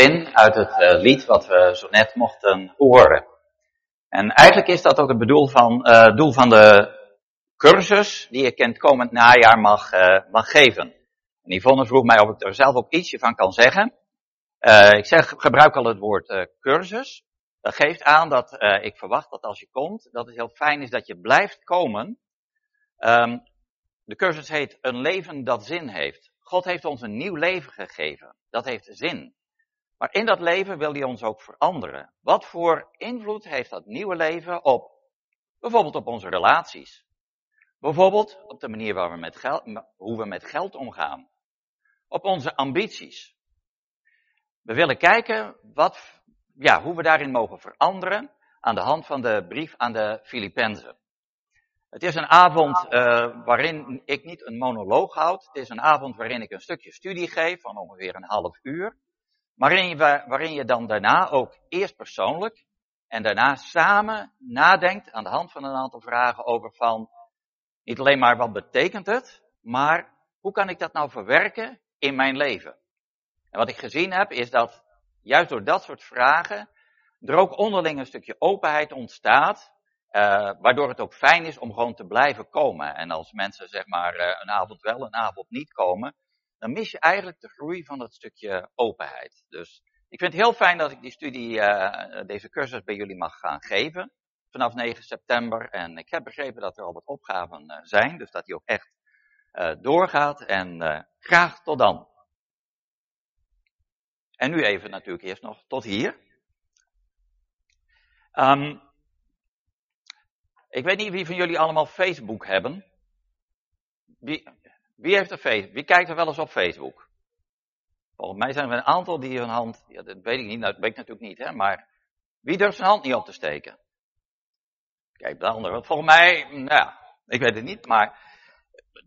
zin uit het uh, lied wat we zo net mochten horen. En eigenlijk is dat ook het bedoel van, uh, doel van de cursus die ik in het komend najaar mag, uh, mag geven. En Yvonne vroeg mij of ik er zelf ook ietsje van kan zeggen. ik zeg, gebruik al het woord cursus. Dat geeft aan dat ik verwacht dat als je komt, dat het heel fijn is dat je blijft komen. Um, de cursus heet Een leven dat zin heeft. God heeft ons een nieuw leven gegeven. Dat heeft zin. Maar in dat leven wil hij ons ook veranderen. Wat voor invloed heeft dat nieuwe leven op, bijvoorbeeld op onze relaties? Bijvoorbeeld op de manier waar we met geld, hoe we met geld omgaan. Op onze ambities. We willen kijken wat, ja, hoe we daarin mogen veranderen aan de hand van de brief aan de Filippenzen. Het is een avond uh, waarin ik niet een monoloog houd. Het is een avond waarin ik een stukje studie geef van ongeveer een half uur. Waarin je, waarin je dan daarna ook eerst persoonlijk en daarna samen nadenkt aan de hand van een aantal vragen over van niet alleen maar wat betekent het, maar hoe kan ik dat nou verwerken in mijn leven? En wat ik gezien heb is dat juist door dat soort vragen er ook onderling een stukje openheid ontstaat uh, waardoor het ook fijn is om gewoon te blijven komen. En als mensen zeg maar uh, een avond wel, een avond niet komen, dan mis je eigenlijk de groei van dat stukje openheid. Dus ik vind het heel fijn dat ik die studie, uh, deze cursus bij jullie mag gaan geven. Vanaf 9 september. En ik heb begrepen dat er al wat opgaven zijn. Dus dat die ook echt doorgaat. En graag tot dan. En nu even natuurlijk eerst nog tot hier. Um, ik weet niet wie van jullie allemaal Facebook hebben. Wie heeft er Facebook? Wie kijkt er wel eens op Facebook? Volgens mij zijn er een aantal die hun hand, ja, dat weet ik niet, nou, dat weet ik natuurlijk niet, hè, maar wie durft zijn hand niet op te steken? Kijk, de andere. Volgens mij, nou ja, ik weet het niet, maar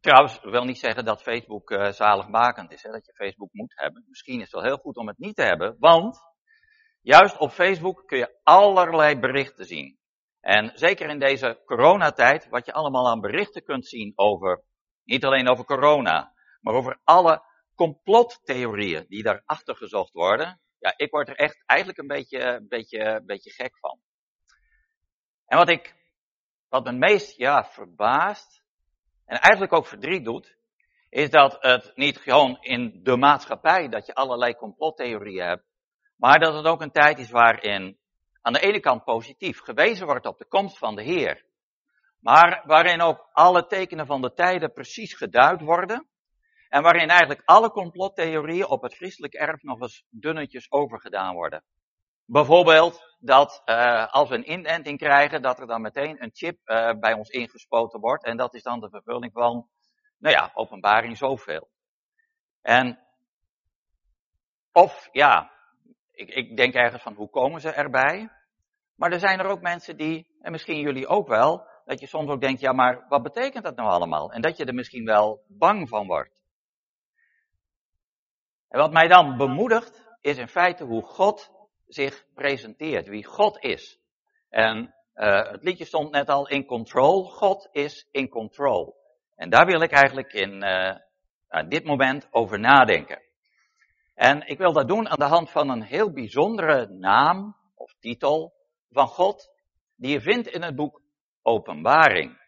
trouwens, wil niet zeggen dat Facebook uh, zaligmakend is, hè, dat je Facebook moet hebben. Misschien is het wel heel goed om het niet te hebben, want juist op Facebook kun je allerlei berichten zien. En zeker in deze coronatijd, wat je allemaal aan berichten kunt zien over, niet alleen over corona, maar over alle complottheorieën die daarachter gezocht worden. Ja, ik word er echt eigenlijk een beetje, beetje, beetje gek van. En wat ik, wat me meest, ja, verbaast, en eigenlijk ook verdriet doet, is dat het niet gewoon in de maatschappij dat je allerlei complottheorieën hebt, maar dat het ook een tijd is waarin aan de ene kant positief gewezen wordt op de komst van de Heer, maar waarin ook alle tekenen van de tijden precies geduid worden, en waarin eigenlijk alle complottheorieën op het christelijk erf nog eens dunnetjes overgedaan worden. Bijvoorbeeld dat uh, als we een inenting krijgen, dat er dan meteen een chip uh, bij ons ingespoten wordt, en dat is dan de vervulling van, nou ja, openbaring zoveel. En, of ja, ik, ik denk ergens van hoe komen ze erbij? Maar er zijn er ook mensen die, en misschien jullie ook wel, dat je soms ook denkt, ja maar wat betekent dat nou allemaal? En dat je er misschien wel bang van wordt. En wat mij dan bemoedigt, is in feite hoe God zich presenteert, wie God is. En uh, het liedje stond net al in control, God is in control. En daar wil ik eigenlijk in uh, dit moment over nadenken. En ik wil dat doen aan de hand van een heel bijzondere naam of titel van God, die je vindt in het boek Openbaring.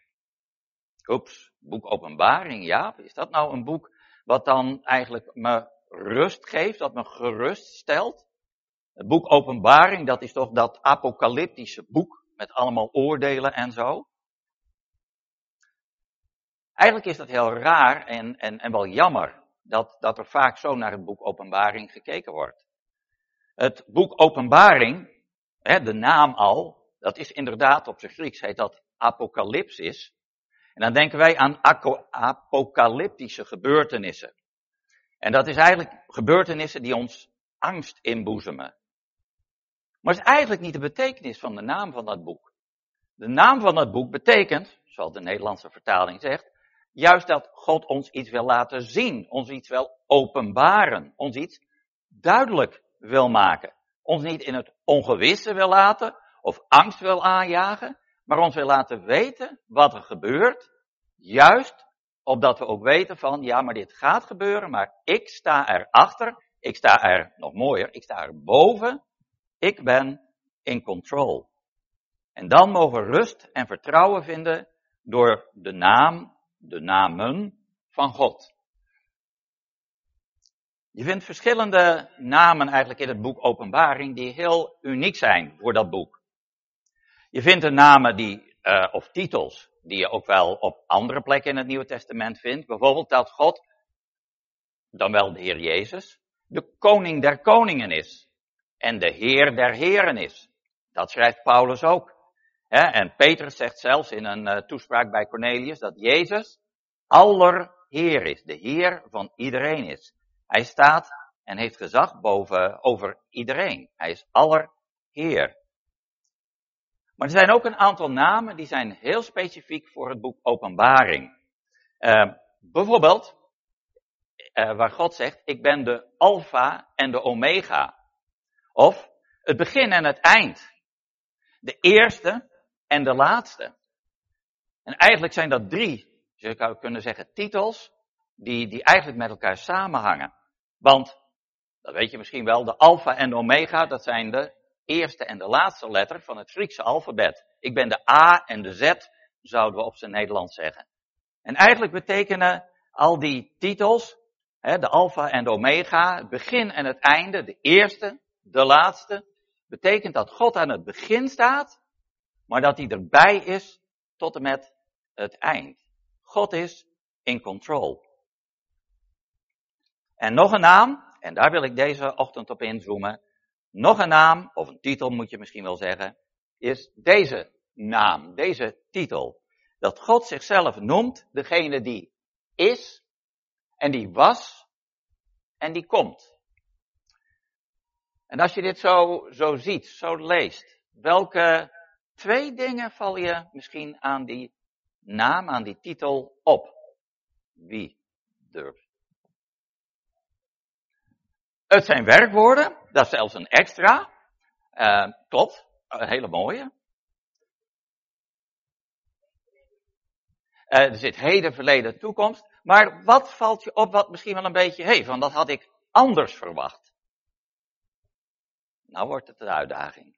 Oeps, boek Openbaring, ja. Is dat nou een boek wat dan eigenlijk me rust geeft, dat me gerust stelt? Het boek Openbaring, dat is toch dat apocalyptische boek met allemaal oordelen en zo? Eigenlijk is dat heel raar en, en, en wel jammer dat, dat er vaak zo naar het boek Openbaring gekeken wordt. Het boek Openbaring, hè, de naam al, dat is inderdaad op zijn Grieks heet dat apocalypsis. En dan denken wij aan apocalyptische gebeurtenissen. En dat is eigenlijk gebeurtenissen die ons angst inboezemen. Maar het is eigenlijk niet de betekenis van de naam van dat boek. De naam van dat boek betekent, zoals de Nederlandse vertaling zegt, Juist dat God ons iets wil laten zien, ons iets wil openbaren, ons iets duidelijk wil maken. Ons niet in het ongewisse wil laten of angst wil aanjagen, maar ons wil laten weten wat er gebeurt. Juist opdat we ook weten van, ja, maar dit gaat gebeuren, maar ik sta erachter, Ik sta er, nog mooier, ik sta er boven. Ik ben in control. En dan mogen we rust en vertrouwen vinden door de naam, de namen van God. Je vindt verschillende namen eigenlijk in het boek Openbaring die heel uniek zijn voor dat boek. Je vindt de namen die, uh, of titels die je ook wel op andere plekken in het Nieuwe Testament vindt. Bijvoorbeeld dat God, dan wel de Heer Jezus, de koning der koningen is. En de Heer der heren is. Dat schrijft Paulus ook. En Petrus zegt zelfs in een uh, toespraak bij Cornelius dat Jezus aller Heer is. De Heer van iedereen is. Hij staat en heeft gezag boven, over iedereen. Hij is aller Heer. Maar er zijn ook een aantal namen die zijn heel specifiek voor het boek Openbaring. Uh, bijvoorbeeld, uh, waar God zegt, ik ben de Alpha en de Omega. Of het begin en het eind. De eerste en de laatste. En eigenlijk zijn dat drie, je zou kunnen zeggen, titels, die, die eigenlijk met elkaar samenhangen. Want, dat weet je misschien wel, de Alpha en de Omega, dat zijn de eerste en de laatste letter van het Griekse alfabet. Ik ben de A en de Z, zouden we op zijn Nederlands zeggen. En eigenlijk betekenen al die titels, hè, de alfa en de omega, het begin en het einde, de eerste, de laatste, betekent dat God aan het begin staat, maar dat hij erbij is tot en met het eind. God is in control. En nog een naam, en daar wil ik deze ochtend op inzoomen, nog een naam, of een titel moet je misschien wel zeggen, is deze naam, deze titel. Dat God zichzelf noemt degene die is en die was en die komt. En als je dit zo, zo ziet, zo leest, welke twee dingen val je misschien aan die naam, aan die titel op? Wie durft? Het zijn werkwoorden, dat is zelfs een extra. Uh, klopt, een hele mooie. Uh, er zit heden, verleden, toekomst. Maar wat valt je op wat misschien wel een beetje, hé, hey, van dat had ik anders verwacht. Nou wordt het een uitdaging.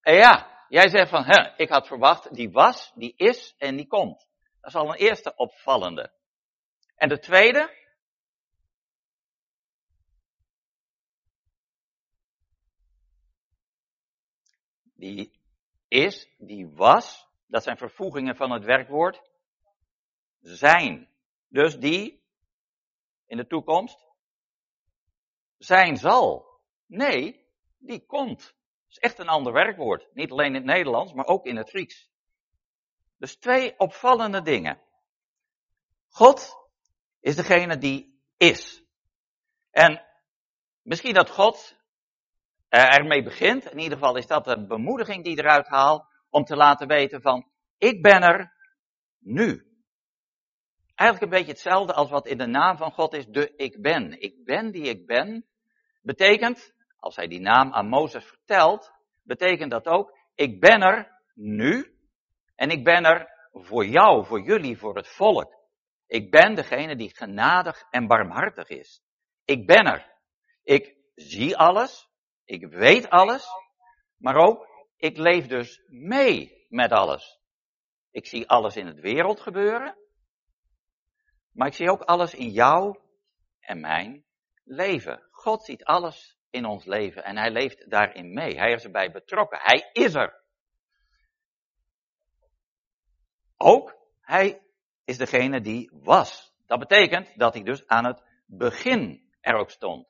En ja, jij zegt van, hè, ik had verwacht, die was, die is en die komt. Dat is al een eerste opvallende. En de tweede? Die is, die was, dat zijn vervoegingen van het werkwoord zijn. Dus die in de toekomst zijn zal. Nee, die komt. Dat is echt een ander werkwoord. Niet alleen in het Nederlands, maar ook in het Grieks. Dus twee opvallende dingen. God is degene die is. En misschien dat God ermee begint, in ieder geval is dat de bemoediging die eruit haalt, om te laten weten van, ik ben er nu. Eigenlijk een beetje hetzelfde als wat in de naam van God is, de ik ben. Ik ben die ik ben, betekent, als hij die naam aan Mozes vertelt, betekent dat ook, ik ben er nu en ik ben er voor jou, voor jullie, voor het volk. Ik ben degene die genadig en barmhartig is. Ik ben er. Ik zie alles. Ik weet alles. Maar ook, ik leef dus mee met alles. Ik zie alles in het wereld gebeuren. Maar ik zie ook alles in jou en mijn leven. God ziet alles in ons leven en hij leeft daarin mee. Hij is erbij betrokken. Hij is er. Ook hij is degene die was. Dat betekent dat hij dus aan het begin er ook stond.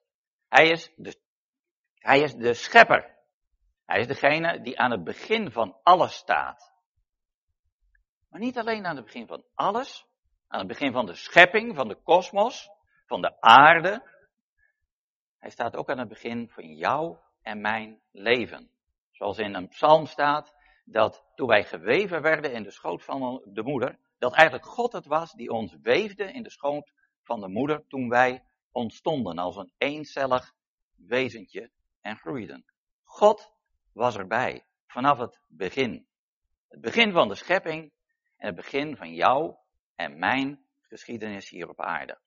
Hij is de, hij is de schepper. Hij is degene die aan het begin van alles staat. Maar niet alleen aan het begin van alles, aan het begin van de schepping, van de kosmos, van de aarde. Hij staat ook aan het begin van jou en mijn leven. Zoals in een psalm staat, dat toen wij geweven werden in de schoot van de moeder, dat eigenlijk God het was die ons weefde in de schoot van de moeder toen wij ontstonden als een eencellig wezentje en groeiden. God was erbij vanaf het begin. Het begin van de schepping en het begin van jou en mijn geschiedenis hier op aarde.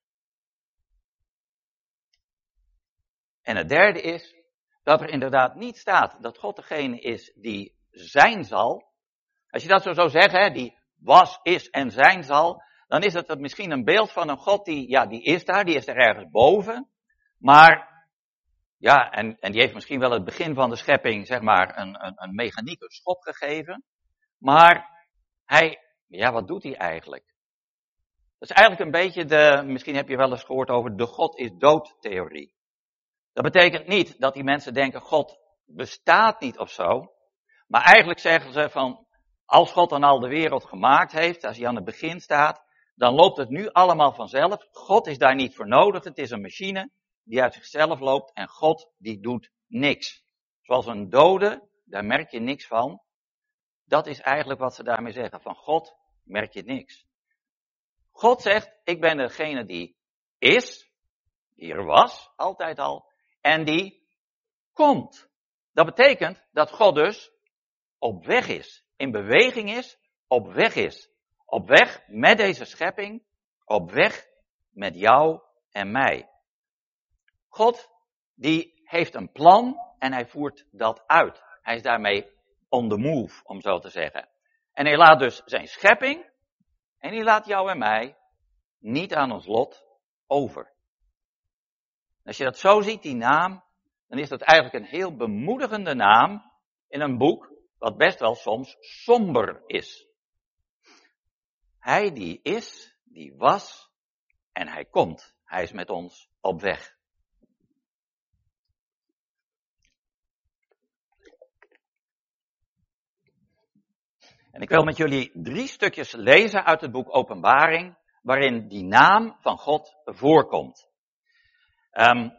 En het derde is dat er inderdaad niet staat dat God degene is die zijn zal. Als je dat zo zou zeggen, die was, is en zijn zal, dan is het misschien een beeld van een God die, ja, die is daar, die is er ergens boven. Maar, ja, en, en die heeft misschien wel het begin van de schepping, zeg maar, een, een, een mechaniek, een schop gegeven. Maar hij, ja, wat doet hij eigenlijk? Dat is eigenlijk een beetje de, misschien heb je wel eens gehoord over de God is dood theorie. Dat betekent niet dat die mensen denken God bestaat niet of zo. Maar eigenlijk zeggen ze van, als God dan al de wereld gemaakt heeft, als hij aan het begin staat, dan loopt het nu allemaal vanzelf. God is daar niet voor nodig. Het is een machine die uit zichzelf loopt en God die doet niks. Zoals een dode, daar merk je niks van. Dat is eigenlijk wat ze daarmee zeggen. Van God merk je niks. God zegt, ik ben degene die is, die er was, altijd al, en die komt. Dat betekent dat God dus op weg is, in beweging is, op weg is. Op weg met deze schepping, op weg met jou en mij. God, die heeft een plan en hij voert dat uit. Hij is daarmee on the move, om zo te zeggen. En hij laat dus zijn schepping en hij laat jou en mij niet aan ons lot over. Als je dat zo ziet, die naam, dan is dat eigenlijk een heel bemoedigende naam in een boek wat best wel soms somber is. Hij die is, die was en hij komt. Hij is met ons op weg. En ik wil met jullie drie stukjes lezen uit het boek Openbaring, waarin die naam van God voorkomt. Um,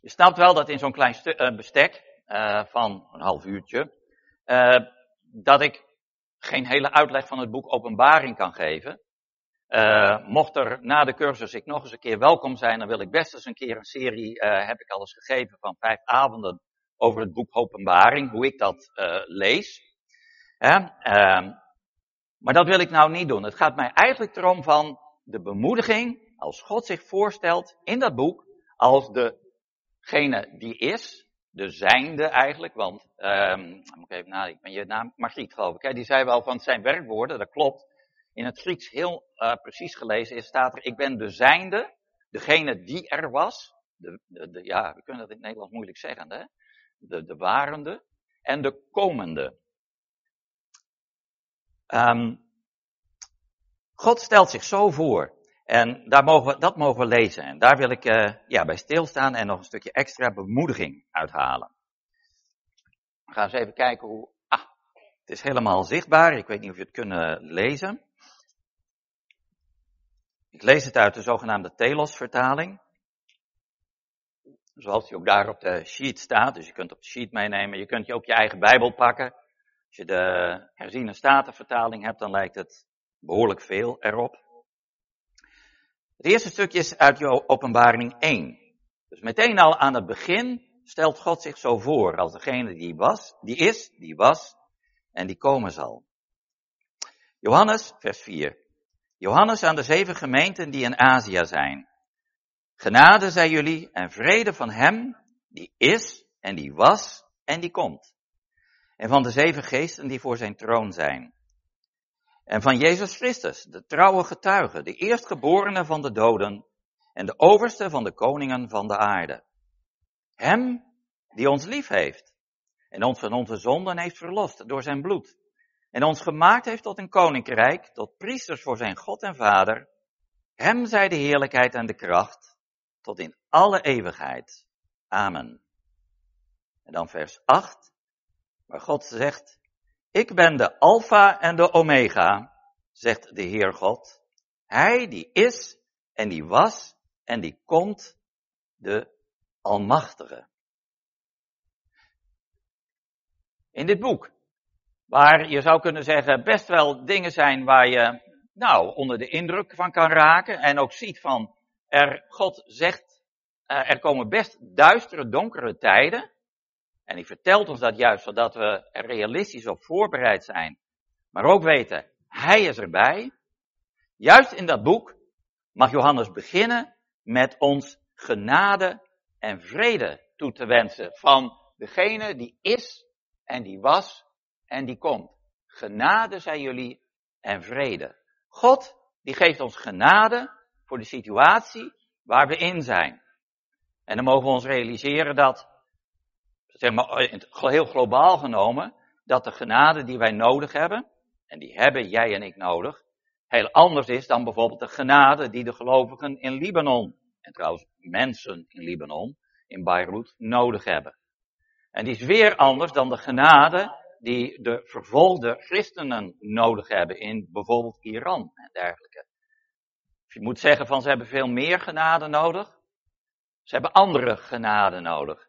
je snapt wel dat in zo'n klein uh, bestek uh, van een half uurtje, uh, dat ik geen hele uitleg van het boek Openbaring kan geven. Uh, mocht er na de cursus ik nog eens een keer welkom zijn, dan wil ik best eens een keer een serie, uh, heb ik al eens gegeven, van vijf avonden over het boek Openbaring, hoe ik dat lees. Ehm, maar dat wil ik nou niet doen. Het gaat mij eigenlijk erom van de bemoediging, als God zich voorstelt in dat boek, als degene die is, de zijnde eigenlijk, want, um, moet ik even nadenken, ben je naam, Margriet geloof ik, hè, die zei wel van zijn werkwoorden, dat klopt. In het Grieks heel uh, precies gelezen is, staat er, ik ben de zijnde, degene die er was, de, de, de, ja, we kunnen dat in het Nederlands moeilijk zeggen, hè? De, de warende en de komende. Um, God stelt zich zo voor. En daar mogen we, dat mogen we lezen. En daar wil ik uh, ja, bij stilstaan en nog een stukje extra bemoediging uithalen. We gaan eens even kijken hoe. Ah, het is helemaal zichtbaar. Ik weet niet of je het kunt lezen. Ik lees het uit de zogenaamde Telos-vertaling. Zoals die ook daar op de sheet staat. Dus je kunt op de sheet meenemen. Je kunt je ook je eigen Bijbel pakken. Als je de herziene statenvertaling hebt, dan lijkt het behoorlijk veel erop. Het eerste stukje is uit openbaring 1. Dus meteen al aan het begin stelt God zich zo voor als degene die was, die is, die was en die komen zal. Johannes, vers 4. Johannes aan de zeven gemeenten die in Azië zijn. Genade zij jullie en vrede van hem die is en die was en die komt. En van de zeven geesten die voor zijn troon zijn en van Jezus Christus, de trouwe getuige, de eerstgeborene van de doden en de overste van de koningen van de aarde. Hem die ons lief heeft en ons van onze zonden heeft verlost door zijn bloed en ons gemaakt heeft tot een koninkrijk, tot priesters voor zijn God en Vader. Hem zij de heerlijkheid en de kracht tot in alle eeuwigheid. Amen. En dan vers 8, waar God zegt, ik ben de Alpha en de Omega, zegt de Heer God. Hij die is en die was en die komt, de Almachtige. In dit boek, waar je zou kunnen zeggen best wel dingen zijn waar je nou onder de indruk van kan raken en ook ziet van er, God zegt, uh, er komen best duistere, donkere tijden. En hij vertelt ons dat juist zodat we er realistisch op voorbereid zijn. Maar ook weten, hij is erbij. Juist in dat boek mag Johannes beginnen met ons genade en vrede toe te wensen van degene die is en die was en die komt. Genade zijn jullie en vrede. God die geeft ons genade voor de situatie waar we in zijn. En dan mogen we ons realiseren dat, zeg maar heel globaal genomen, dat de genade die wij nodig hebben, en die hebben jij en ik nodig, heel anders is dan bijvoorbeeld de genade die de gelovigen in Libanon, en trouwens mensen in Libanon, in Beirut, nodig hebben. En die is weer anders dan de genade die de vervolgde christenen nodig hebben in bijvoorbeeld Iran en dergelijke. je moet zeggen van ze hebben veel meer genade nodig. Ze hebben andere genade nodig.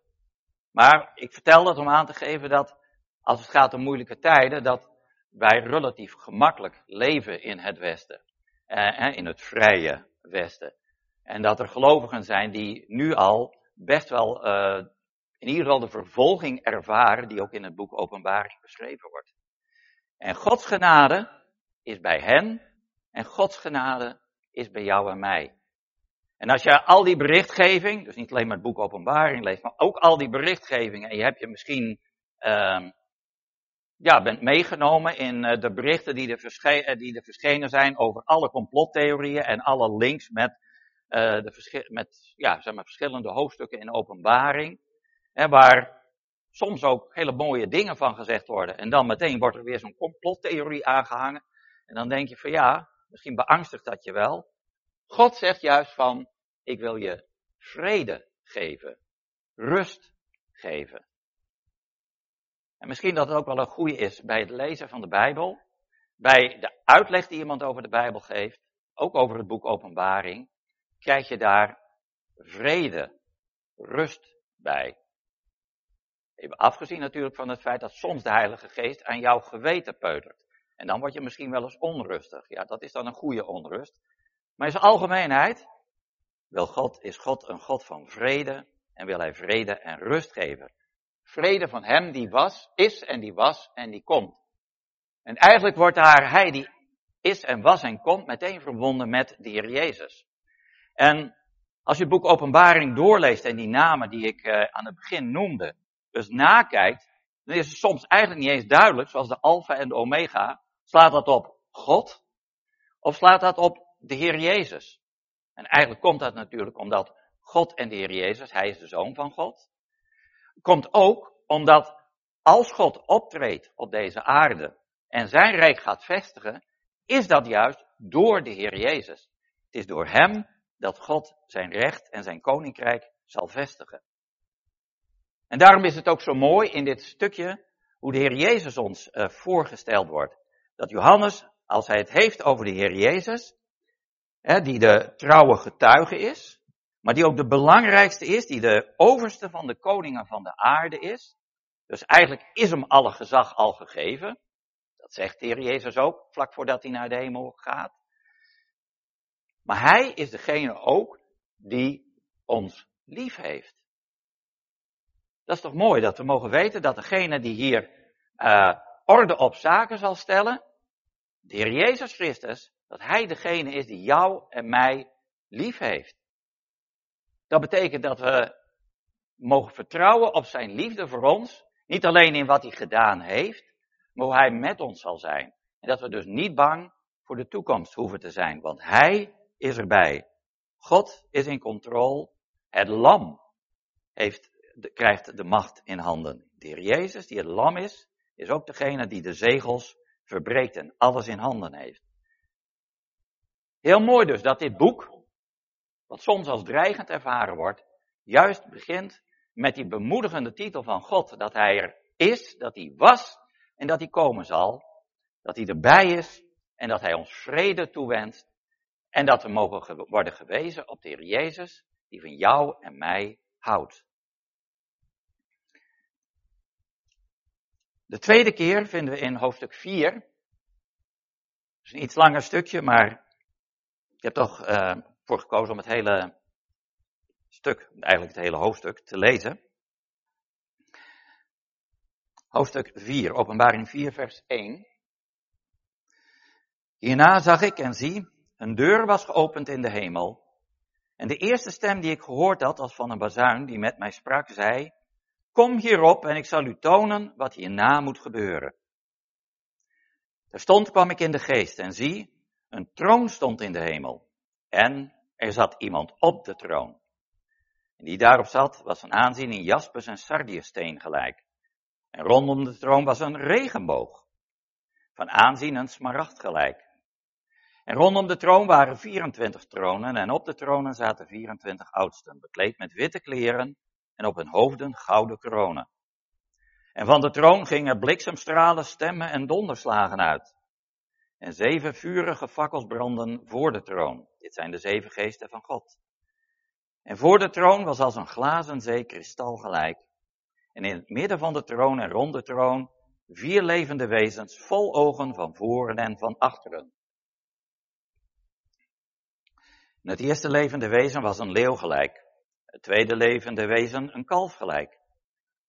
Maar ik vertel dat om aan te geven dat als het gaat om moeilijke tijden, dat wij relatief gemakkelijk leven in het Westen. Eh, in het vrije Westen. En dat er gelovigen zijn die nu al best wel uh, in ieder geval de vervolging ervaren die ook in het boek Openbaring beschreven wordt. En Gods genade is bij hen en Gods genade is bij jou en mij. En als je al die berichtgeving, dus niet alleen maar het boek Openbaring leest, maar ook al die berichtgevingen, en je hebt je misschien uh, ja, bent meegenomen in uh, de berichten die er, verschenen, die er verschenen zijn over alle complottheorieën en alle links met, uh, de met ja, zeg maar, verschillende hoofdstukken in openbaring. Hè, waar soms ook hele mooie dingen van gezegd worden. En dan meteen wordt er weer zo'n complottheorie aangehangen. En dan denk je van ja, misschien beangstigt dat je wel. God zegt juist van, ik wil je vrede geven. Rust geven. En misschien dat het ook wel een goede is bij het lezen van de Bijbel. Bij de uitleg die iemand over de Bijbel geeft. Ook over het boek Openbaring. Krijg je daar vrede, rust bij. Even afgezien natuurlijk van het feit dat soms de Heilige Geest aan jouw geweten peutert. En dan word je misschien wel eens onrustig. Ja, dat is dan een goede onrust. Maar in zijn algemeenheid wil God, is God een God van vrede en wil hij vrede en rust geven. Vrede van hem die was, is en die was en die komt. En eigenlijk wordt daar hij die is en was en komt meteen verbonden met de Heer Jezus. En als je het boek Openbaring doorleest en die namen die ik uh, aan het begin noemde, dus nakijkt, dan is het soms eigenlijk niet eens duidelijk, zoals de alfa en de omega, slaat dat op God of slaat dat op de Heer Jezus? En eigenlijk komt dat natuurlijk omdat God en de Heer Jezus, Hij is de Zoon van God, komt ook omdat als God optreedt op deze aarde en zijn rijk gaat vestigen, is dat juist door de Heer Jezus. Het is door Hem dat God zijn recht en zijn koninkrijk zal vestigen. En daarom is het ook zo mooi in dit stukje hoe de Heer Jezus ons uh, voorgesteld wordt. Dat Johannes, als hij het heeft over de Heer Jezus, die de trouwe getuige is, maar die ook de belangrijkste is, die de overste van de koningen van de aarde is. Dus eigenlijk is hem alle gezag al gegeven. Dat zegt de Jezus ook, vlak voordat hij naar de hemel gaat. Maar hij is degene ook die ons lief heeft. Dat is toch mooi dat we mogen weten dat degene die hier uh, orde op zaken zal stellen, de Jezus Christus, dat Hij degene is die jou en mij lief heeft. Dat betekent dat we mogen vertrouwen op Zijn liefde voor ons, niet alleen in wat Hij gedaan heeft, maar hoe Hij met ons zal zijn. En dat we dus niet bang voor de toekomst hoeven te zijn, want Hij is erbij. God is in controle. Het lam heeft krijgt de macht in handen. De Heer Jezus, die het lam is, is ook degene die de zegels verbreekt en alles in handen heeft. Heel mooi dus dat dit boek, wat soms als dreigend ervaren wordt, juist begint met die bemoedigende titel van God, dat Hij er is, dat Hij was en dat Hij komen zal, dat Hij erbij is en dat Hij ons vrede toewenst en dat we mogen worden gewezen op de Heer Jezus, die van jou en mij houdt. De tweede keer vinden we in hoofdstuk 4. Het is een iets langer stukje, maar ik heb toch uh, voor gekozen om het hele stuk, eigenlijk het hele hoofdstuk, te lezen. Hoofdstuk 4, openbaring 4, vers 1. Hierna zag ik en zie een deur was geopend in de hemel. En de eerste stem die ik gehoord had als van een bazuin die met mij sprak, zei, Kom hierop en ik zal u tonen wat hierna moet gebeuren. Terstond kwam ik in de geest en zie, een troon stond in de hemel. En er zat iemand op de troon. En die daarop zat, was van aanzien in jaspers en sardiussteen gelijk. En rondom de troon was een regenboog. Van aanzien een smaragd gelijk. En rondom de troon waren 24 tronen en op de tronen zaten 24 oudsten, bekleed met witte kleren en op hun hoofden gouden kronen. En van de troon gingen bliksemstralen, stemmen en donderslagen uit. En zeven vurige fakkels branden voor de troon. Dit zijn de zeven geesten van God. En voor de troon was als een glazen zee kristal gelijk. En in het midden van de troon en rond de troon vier levende wezens vol ogen van voren en van achteren. En het eerste levende wezen was een leeuw gelijk. Het tweede levende wezen een kalf gelijk.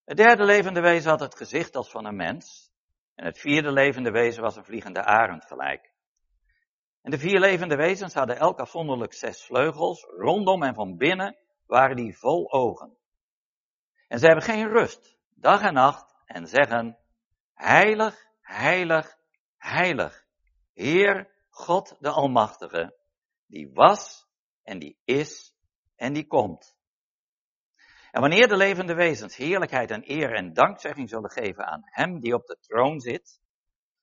Het derde levende wezen had het gezicht als van een mens. En het vierde levende wezen was een vliegende arend gelijk. En de vier levende wezens hadden elk afzonderlijk zes vleugels. Rondom en van binnen waren die vol ogen. En ze hebben geen rust, dag en nacht, en zeggen, heilig, heilig, heilig, Heer God de Almachtige, die was en die is en die komt. En wanneer de levende wezens heerlijkheid en eer en dankzegging zullen geven aan Hem die op de troon zit,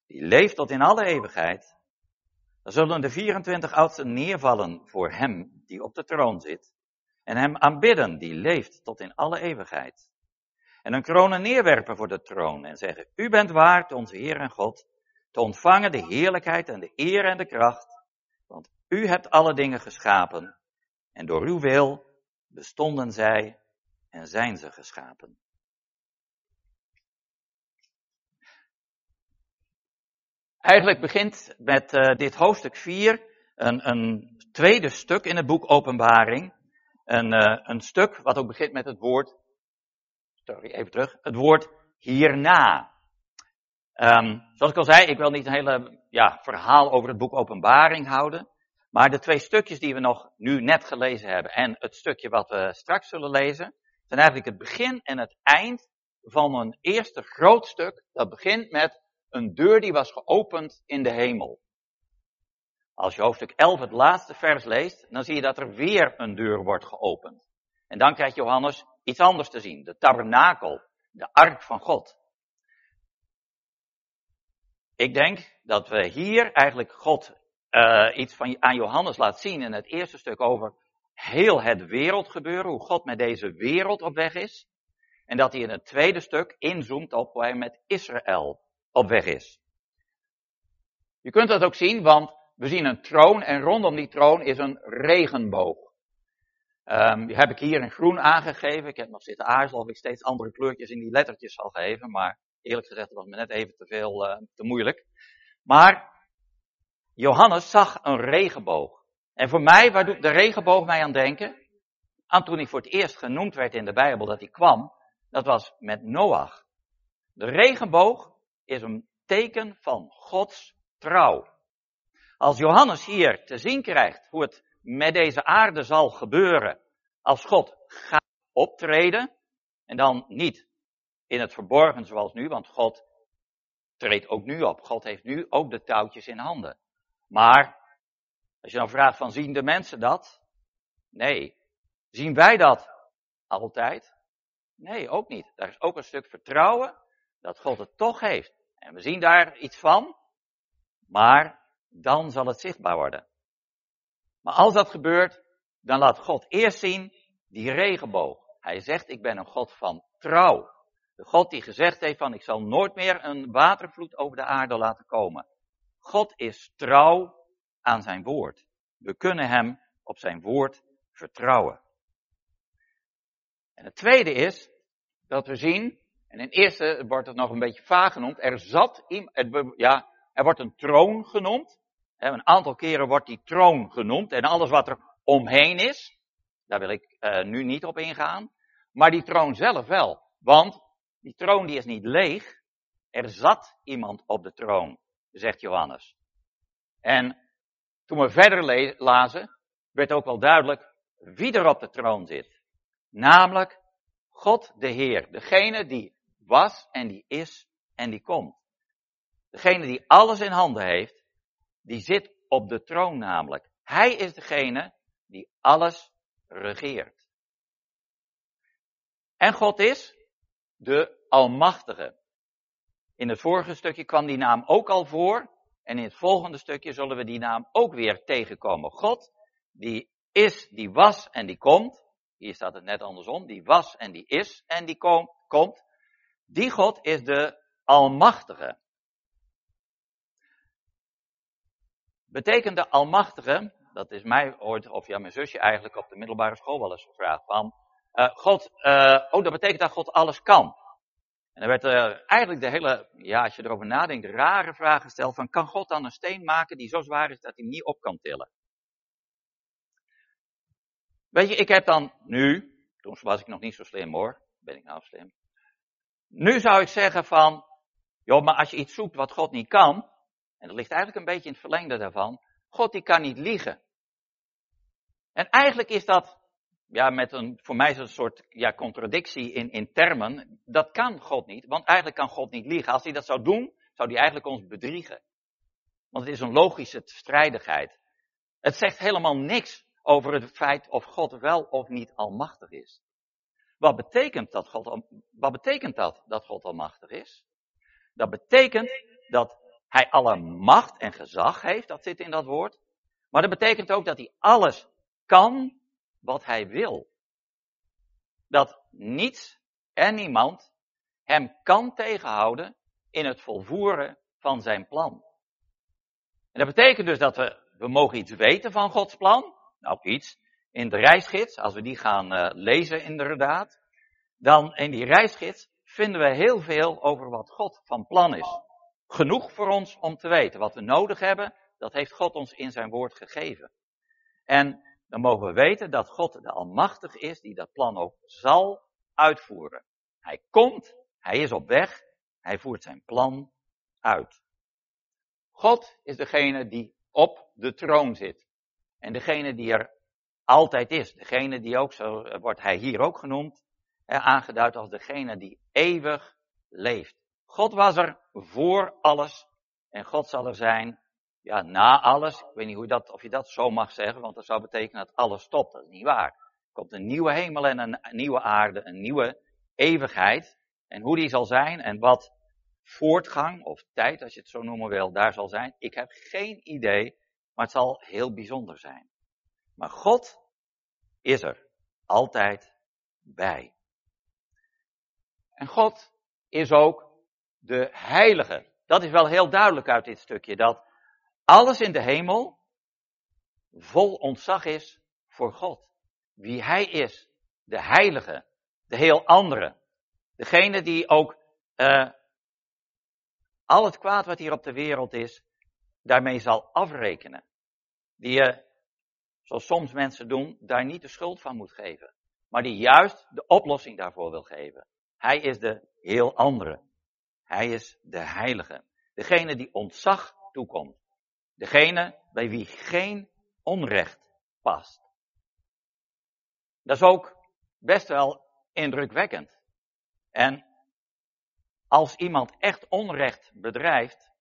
die leeft tot in alle eeuwigheid, dan zullen de 24 oudsten neervallen voor Hem die op de troon zit en Hem aanbidden die leeft tot in alle eeuwigheid. En een kronen neerwerpen voor de troon en zeggen, U bent waard, onze Heer en God, te ontvangen de heerlijkheid en de eer en de kracht, want U hebt alle dingen geschapen en door Uw wil bestonden zij en zijn ze geschapen. Eigenlijk begint met uh, dit hoofdstuk 4 een, een, tweede stuk in het boek Openbaring. Een, uh, een stuk wat ook begint met het woord, sorry, even terug, het woord hierna. Um, zoals ik al zei, ik wil niet een hele ja, verhaal over het boek Openbaring houden. Maar de twee stukjes die we nog nu net gelezen hebben en het stukje wat we straks zullen lezen, zijn eigenlijk het begin en het eind van een eerste groot stuk. Dat begint met een deur die was geopend in de hemel. Als je hoofdstuk 11 het laatste vers leest, dan zie je dat er weer een deur wordt geopend. En dan krijgt Johannes iets anders te zien. De tabernakel, de ark van God. Ik denk dat we hier eigenlijk God uh, iets van, aan Johannes laat zien in het eerste stuk over heel het wereldgebeuren, hoe God met deze wereld op weg is. En dat hij in het tweede stuk inzoomt op hoe hij met Israël op weg is. Je kunt dat ook zien, want we zien een troon en rondom die troon is een regenboog. Um, die heb ik hier in groen aangegeven. Ik heb nog zitten aarzelen of ik steeds andere kleurtjes in die lettertjes zal geven, maar eerlijk gezegd was me net even te veel, uh, te moeilijk. Maar Johannes zag een regenboog. En voor mij, waar doet de regenboog mij aan denken? Aan toen hij voor het eerst genoemd werd in de Bijbel dat hij kwam, dat was met Noach. De regenboog is een teken van Gods trouw. Als Johannes hier te zien krijgt hoe het met deze aarde zal gebeuren, als God gaat optreden, en dan niet in het verborgen zoals nu, want God treedt ook nu op. God heeft nu ook de touwtjes in handen. Maar als je dan vraagt van zien de mensen dat? Nee. Zien wij dat altijd? Nee, ook niet. Daar is ook een stuk vertrouwen dat God het toch heeft. En we zien daar iets van, maar dan zal het zichtbaar worden. Maar als dat gebeurt, dan laat God eerst zien die regenboog. Hij zegt, ik ben een God van trouw. De God die gezegd heeft van, ik zal nooit meer een watervloed over de aarde laten komen. God is trouw aan zijn woord. We kunnen hem op zijn woord vertrouwen. En het tweede is dat we zien, en in eerste wordt het nog een beetje vaag genoemd, er zat, ja, er wordt een troon genoemd. Een aantal keren wordt die troon genoemd en alles wat er omheen is, daar wil ik uh, nu niet op ingaan. Maar die troon zelf wel. Want die troon die is niet leeg. Er zat iemand op de troon, zegt Johannes. En toen we verder lazen, werd ook wel duidelijk wie er op de troon zit. Namelijk God de Heer, degene die was en die is en die komt. Degene die alles in handen heeft, die zit op de troon namelijk. Hij is degene die alles regeert. En God is de Almachtige. In het vorige stukje kwam die naam ook al voor. En in het volgende stukje zullen we die naam ook weer tegenkomen. God, die is, die was en die komt. Hier staat het net andersom. Die was en die is en die kom, komt. Die God is de Almachtige. Betekent de Almachtige, dat is mij ooit, of ja, mijn zusje eigenlijk op de middelbare school wel eens gevraagd van, uh, God, uh, oh, dat betekent dat God alles kan. En er werd er eigenlijk de hele, ja, als je erover nadenkt, rare vraag gesteld van, kan God dan een steen maken die zo zwaar is dat hij niet op kan tillen? Weet je, ik heb dan nu, toen was ik nog niet zo slim hoor, ben ik nou slim. Nu zou ik zeggen van, joh, maar als je iets zoekt wat God niet kan, en dat ligt eigenlijk een beetje in het verlengde daarvan, God die kan niet liegen. En eigenlijk is dat ja, met een, voor mij is het een soort ja, contradictie in, in termen. Dat kan God niet, want eigenlijk kan God niet liegen. Als hij dat zou doen, zou hij eigenlijk ons bedriegen. Want het is een logische strijdigheid. Het zegt helemaal niks over het feit of God wel of niet almachtig is. Wat betekent dat God, wat betekent dat, dat God almachtig is? Dat betekent dat hij alle macht en gezag heeft, dat zit in dat woord. Maar dat betekent ook dat hij alles kan wat hij wil. Dat niets en niemand hem kan tegenhouden in het volvoeren van zijn plan. En dat betekent dus dat we, we mogen iets weten van Gods plan. Nou, iets. In de reisgids, als we die gaan uh, lezen inderdaad, dan in die reisgids vinden we heel veel over wat God van plan is. Genoeg voor ons om te weten. Wat we nodig hebben, dat heeft God ons in zijn woord gegeven. En dan mogen we weten dat God de Almachtige is die dat plan ook zal uitvoeren. Hij komt, hij is op weg, hij voert zijn plan uit. God is degene die op de troon zit. En degene die er altijd is. Degene die ook, zo wordt hij hier ook genoemd, aangeduid als degene die eeuwig leeft. God was er voor alles en God zal er zijn ja, na alles. Ik weet niet hoe dat, of je dat zo mag zeggen, want dat zou betekenen dat alles stopt. Dat is niet waar. Er komt een nieuwe hemel en een nieuwe aarde, een nieuwe eeuwigheid. En hoe die zal zijn en wat voortgang of tijd, als je het zo noemen wil, daar zal zijn. Ik heb geen idee, maar het zal heel bijzonder zijn. Maar God is er altijd bij. En God is ook de heilige. Dat is wel heel duidelijk uit dit stukje, dat alles in de hemel vol ontzag is voor God. Wie Hij is, de heilige, de heel andere. Degene die ook uh, al het kwaad wat hier op de wereld is, daarmee zal afrekenen. Die je, zoals soms mensen doen, daar niet de schuld van moet geven. Maar die juist de oplossing daarvoor wil geven. Hij is de heel andere. Hij is de heilige. Degene die ontzag toekomt. Degene bij wie geen onrecht past. Dat is ook best wel indrukwekkend. En als iemand echt onrecht bedrijft,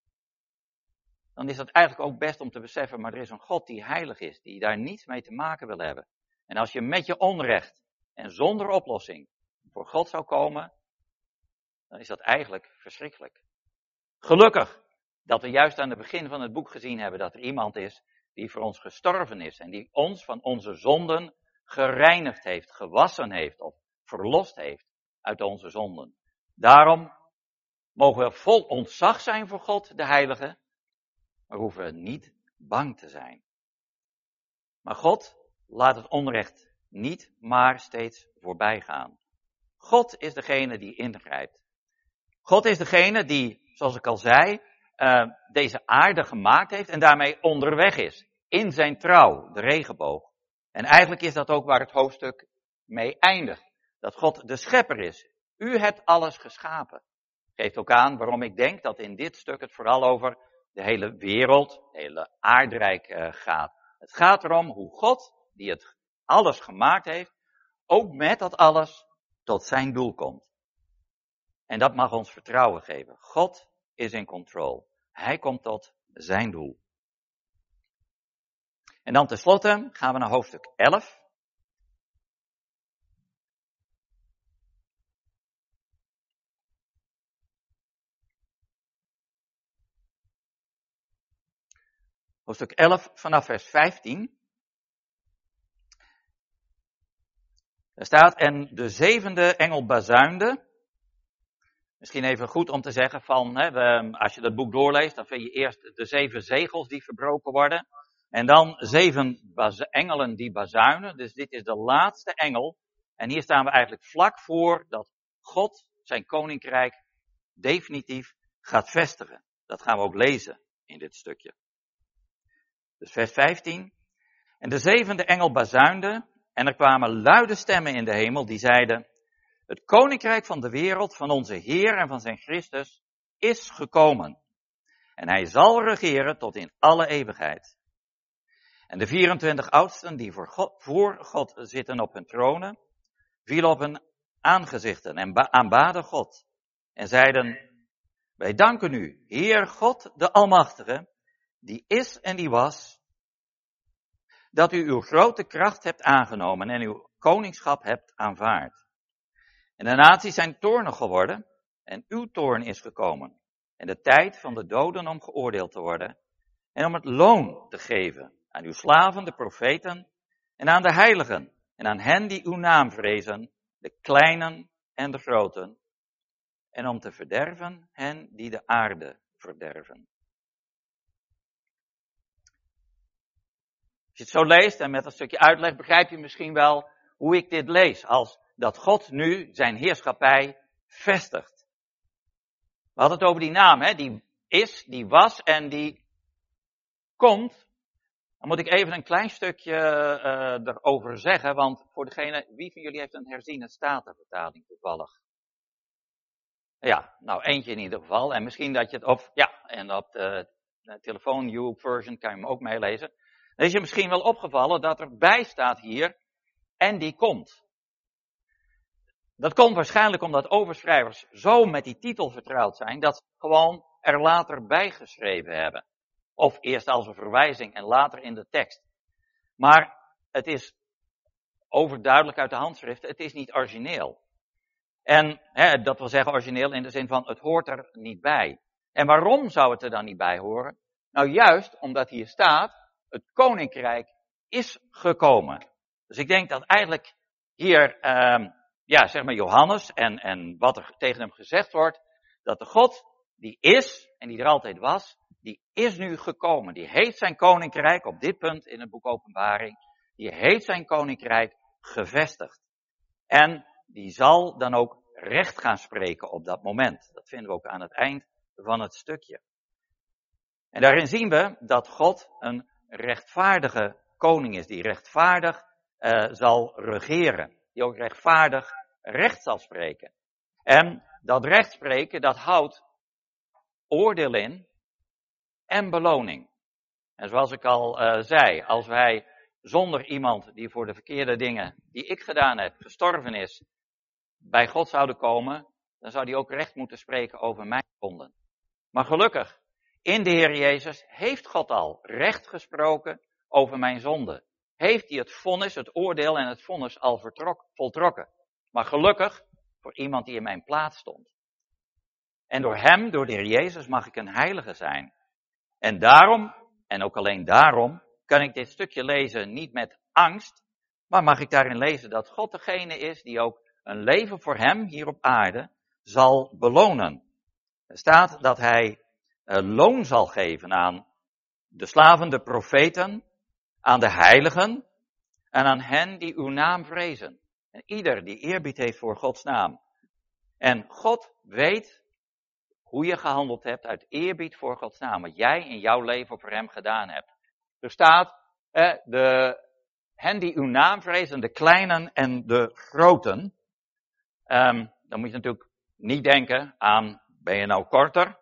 dan is dat eigenlijk ook best om te beseffen, maar er is een God die heilig is, die daar niets mee te maken wil hebben. En als je met je onrecht en zonder oplossing voor God zou komen, dan is dat eigenlijk verschrikkelijk. Gelukkig dat we juist aan het begin van het boek gezien hebben dat er iemand is die voor ons gestorven is en die ons van onze zonden gereinigd heeft, gewassen heeft of verlost heeft uit onze zonden. Daarom mogen we vol ontzag zijn voor God, de Heilige, maar hoeven we niet bang te zijn. Maar God laat het onrecht niet maar steeds voorbij gaan. God is degene die ingrijpt. God is degene die, zoals ik al zei, uh, deze aarde gemaakt heeft en daarmee onderweg is. In zijn trouw, de regenboog. En eigenlijk is dat ook waar het hoofdstuk mee eindigt. Dat God de schepper is. U hebt alles geschapen. Geeft ook aan waarom ik denk dat in dit stuk het vooral over de hele wereld, het hele aardrijk uh, gaat. Het gaat erom hoe God, die het alles gemaakt heeft, ook met dat alles tot zijn doel komt. En dat mag ons vertrouwen geven. God is in control. Hij komt tot zijn doel. En dan tenslotte gaan we naar hoofdstuk 11. Hoofdstuk 11 vanaf vers 15. Er staat, en de zevende engel bazuinde. Misschien even goed om te zeggen van, hè, als je dat boek doorleest, dan vind je eerst de zeven zegels die verbroken worden. En dan zeven engelen die bazuinen. Dus dit is de laatste engel. En hier staan we eigenlijk vlak voor dat God zijn koninkrijk definitief gaat vestigen. Dat gaan we ook lezen in dit stukje. Dus vers 15. En de zevende engel bazuinde en er kwamen luide stemmen in de hemel die zeiden, het koninkrijk van de wereld van onze Heer en van zijn Christus is gekomen. En hij zal regeren tot in alle eeuwigheid. En de 24 oudsten die voor God, voor God zitten op hun tronen, vielen op hun aangezichten en aanbaden God. En zeiden, wij danken u, Heer God de Almachtige, die is en die was, dat u uw grote kracht hebt aangenomen en uw koningschap hebt aanvaard. En de naties zijn toornig geworden en uw toorn is gekomen. En de tijd van de doden om geoordeeld te worden en om het loon te geven aan uw slaven, de profeten en aan de heiligen en aan hen die uw naam vrezen, de kleinen en de groten, en om te verderven hen die de aarde verderven. Als je het zo leest en met een stukje uitleg begrijp je misschien wel hoe ik dit lees. Als dat God nu zijn heerschappij vestigt. We hadden het over die naam, hè? die is, die was en die komt. Dan moet ik even een klein stukje uh, erover zeggen, want voor degene, wie van jullie heeft een herziene statenvertaling toevallig? Ja, nou eentje in ieder geval. En misschien dat je het op, ja, en op de, de telefoon, you version, kan je hem ook meelezen. Dan is je misschien wel opgevallen dat er bij staat hier, en die komt. Dat komt waarschijnlijk omdat overschrijvers zo met die titel vertrouwd zijn, dat ze gewoon er later bijgeschreven hebben. Of eerst als een verwijzing en later in de tekst. Maar het is overduidelijk uit de handschrift, het is niet origineel. En hè, dat wil zeggen origineel in de zin van het hoort er niet bij. En waarom zou het er dan niet bij horen? Nou juist omdat hier staat, het koninkrijk is gekomen. Dus ik denk dat eigenlijk hier, uh, ja, zeg maar Johannes en, en wat er tegen hem gezegd wordt, dat de God die is en die er altijd was, die is nu gekomen. Die heeft zijn koninkrijk, op dit punt in het boek Openbaring, die heeft zijn koninkrijk gevestigd. En die zal dan ook recht gaan spreken op dat moment. Dat vinden we ook aan het eind van het stukje. En daarin zien we dat God een rechtvaardige koning is, die rechtvaardig uh, zal regeren, die ook rechtvaardig recht zal spreken. En dat recht spreken, dat houdt oordeel in en beloning. En zoals ik al uh, zei, als wij zonder iemand die voor de verkeerde dingen die ik gedaan heb gestorven is, bij God zouden komen, dan zou die ook recht moeten spreken over mijn zonden. Maar gelukkig in de Heer Jezus heeft God al recht gesproken over mijn zonde. Heeft hij het vonnis, het oordeel en het vonnis al voltrokken. Maar gelukkig voor iemand die in mijn plaats stond. En door hem, door de Heer Jezus, mag ik een heilige zijn. En daarom, en ook alleen daarom, kan ik dit stukje lezen niet met angst, maar mag ik daarin lezen dat God degene is die ook een leven voor hem hier op aarde zal belonen. Er staat dat hij uh, loon zal geven aan de slaven, de profeten, aan de heiligen en aan hen die uw naam vrezen. En ieder die eerbied heeft voor Gods naam. En God weet hoe je gehandeld hebt uit eerbied voor Gods naam. Wat jij in jouw leven voor hem gedaan hebt. Er staat, eh, de, hen die uw naam vrezen, de kleinen en de groten. Um, dan moet je natuurlijk niet denken aan, ben je nou korter?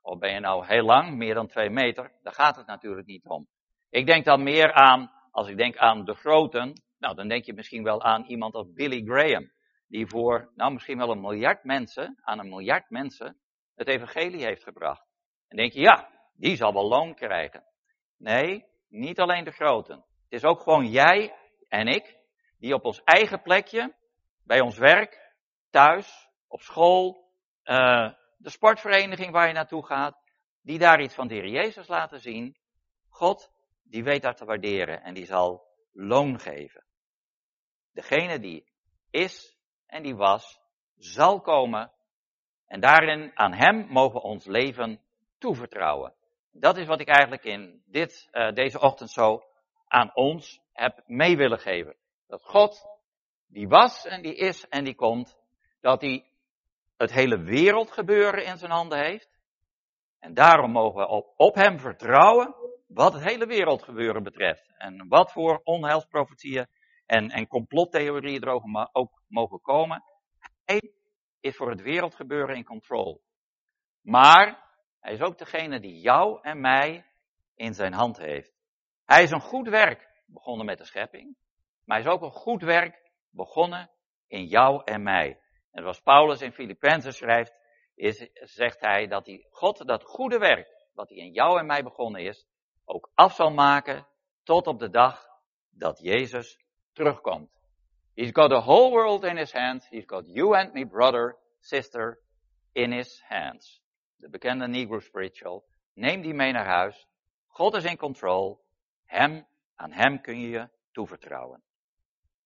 Of ben je nou heel lang, meer dan twee meter? Daar gaat het natuurlijk niet om. Ik denk dan meer aan, als ik denk aan de groten, nou dan denk je misschien wel aan iemand als Billy Graham. Die voor, nou misschien wel een miljard mensen, aan een miljard mensen, het evangelie heeft gebracht. En denk je, ja, die zal wel loon krijgen. Nee, niet alleen de groten. Het is ook gewoon jij en ik, die op ons eigen plekje, bij ons werk, thuis, op school, uh, de sportvereniging waar je naartoe gaat, die daar iets van de Heer Jezus laten zien. God, die weet dat te waarderen en die zal loon geven. Degene die is en die was, zal komen en daarin aan Hem mogen we ons leven toevertrouwen. Dat is wat ik eigenlijk in dit, uh, deze ochtend zo aan ons heb mee willen geven. Dat God, die was en die is en die komt, dat hij het hele wereldgebeuren in zijn handen heeft. En daarom mogen we op, op hem vertrouwen wat het hele wereldgebeuren betreft. En wat voor onheilsprofetieën en, en complottheorieën er ook, ook mogen komen. Hij is voor het wereldgebeuren in controle. Maar hij is ook degene die jou en mij in zijn hand heeft. Hij is een goed werk begonnen met de schepping. Maar hij is ook een goed werk begonnen in jou en mij. En zoals Paulus in Filippenzen schrijft, is, zegt hij dat hij God dat goede werk, wat hij in jou en mij begonnen is, ook af zal maken tot op de dag dat Jezus terugkomt. He's got the whole world in his hands. He's got you and me, brother, sister, in his hands. De bekende Negro spiritual. Neem die mee naar huis. God is in control. Hem, aan hem kun je je toevertrouwen.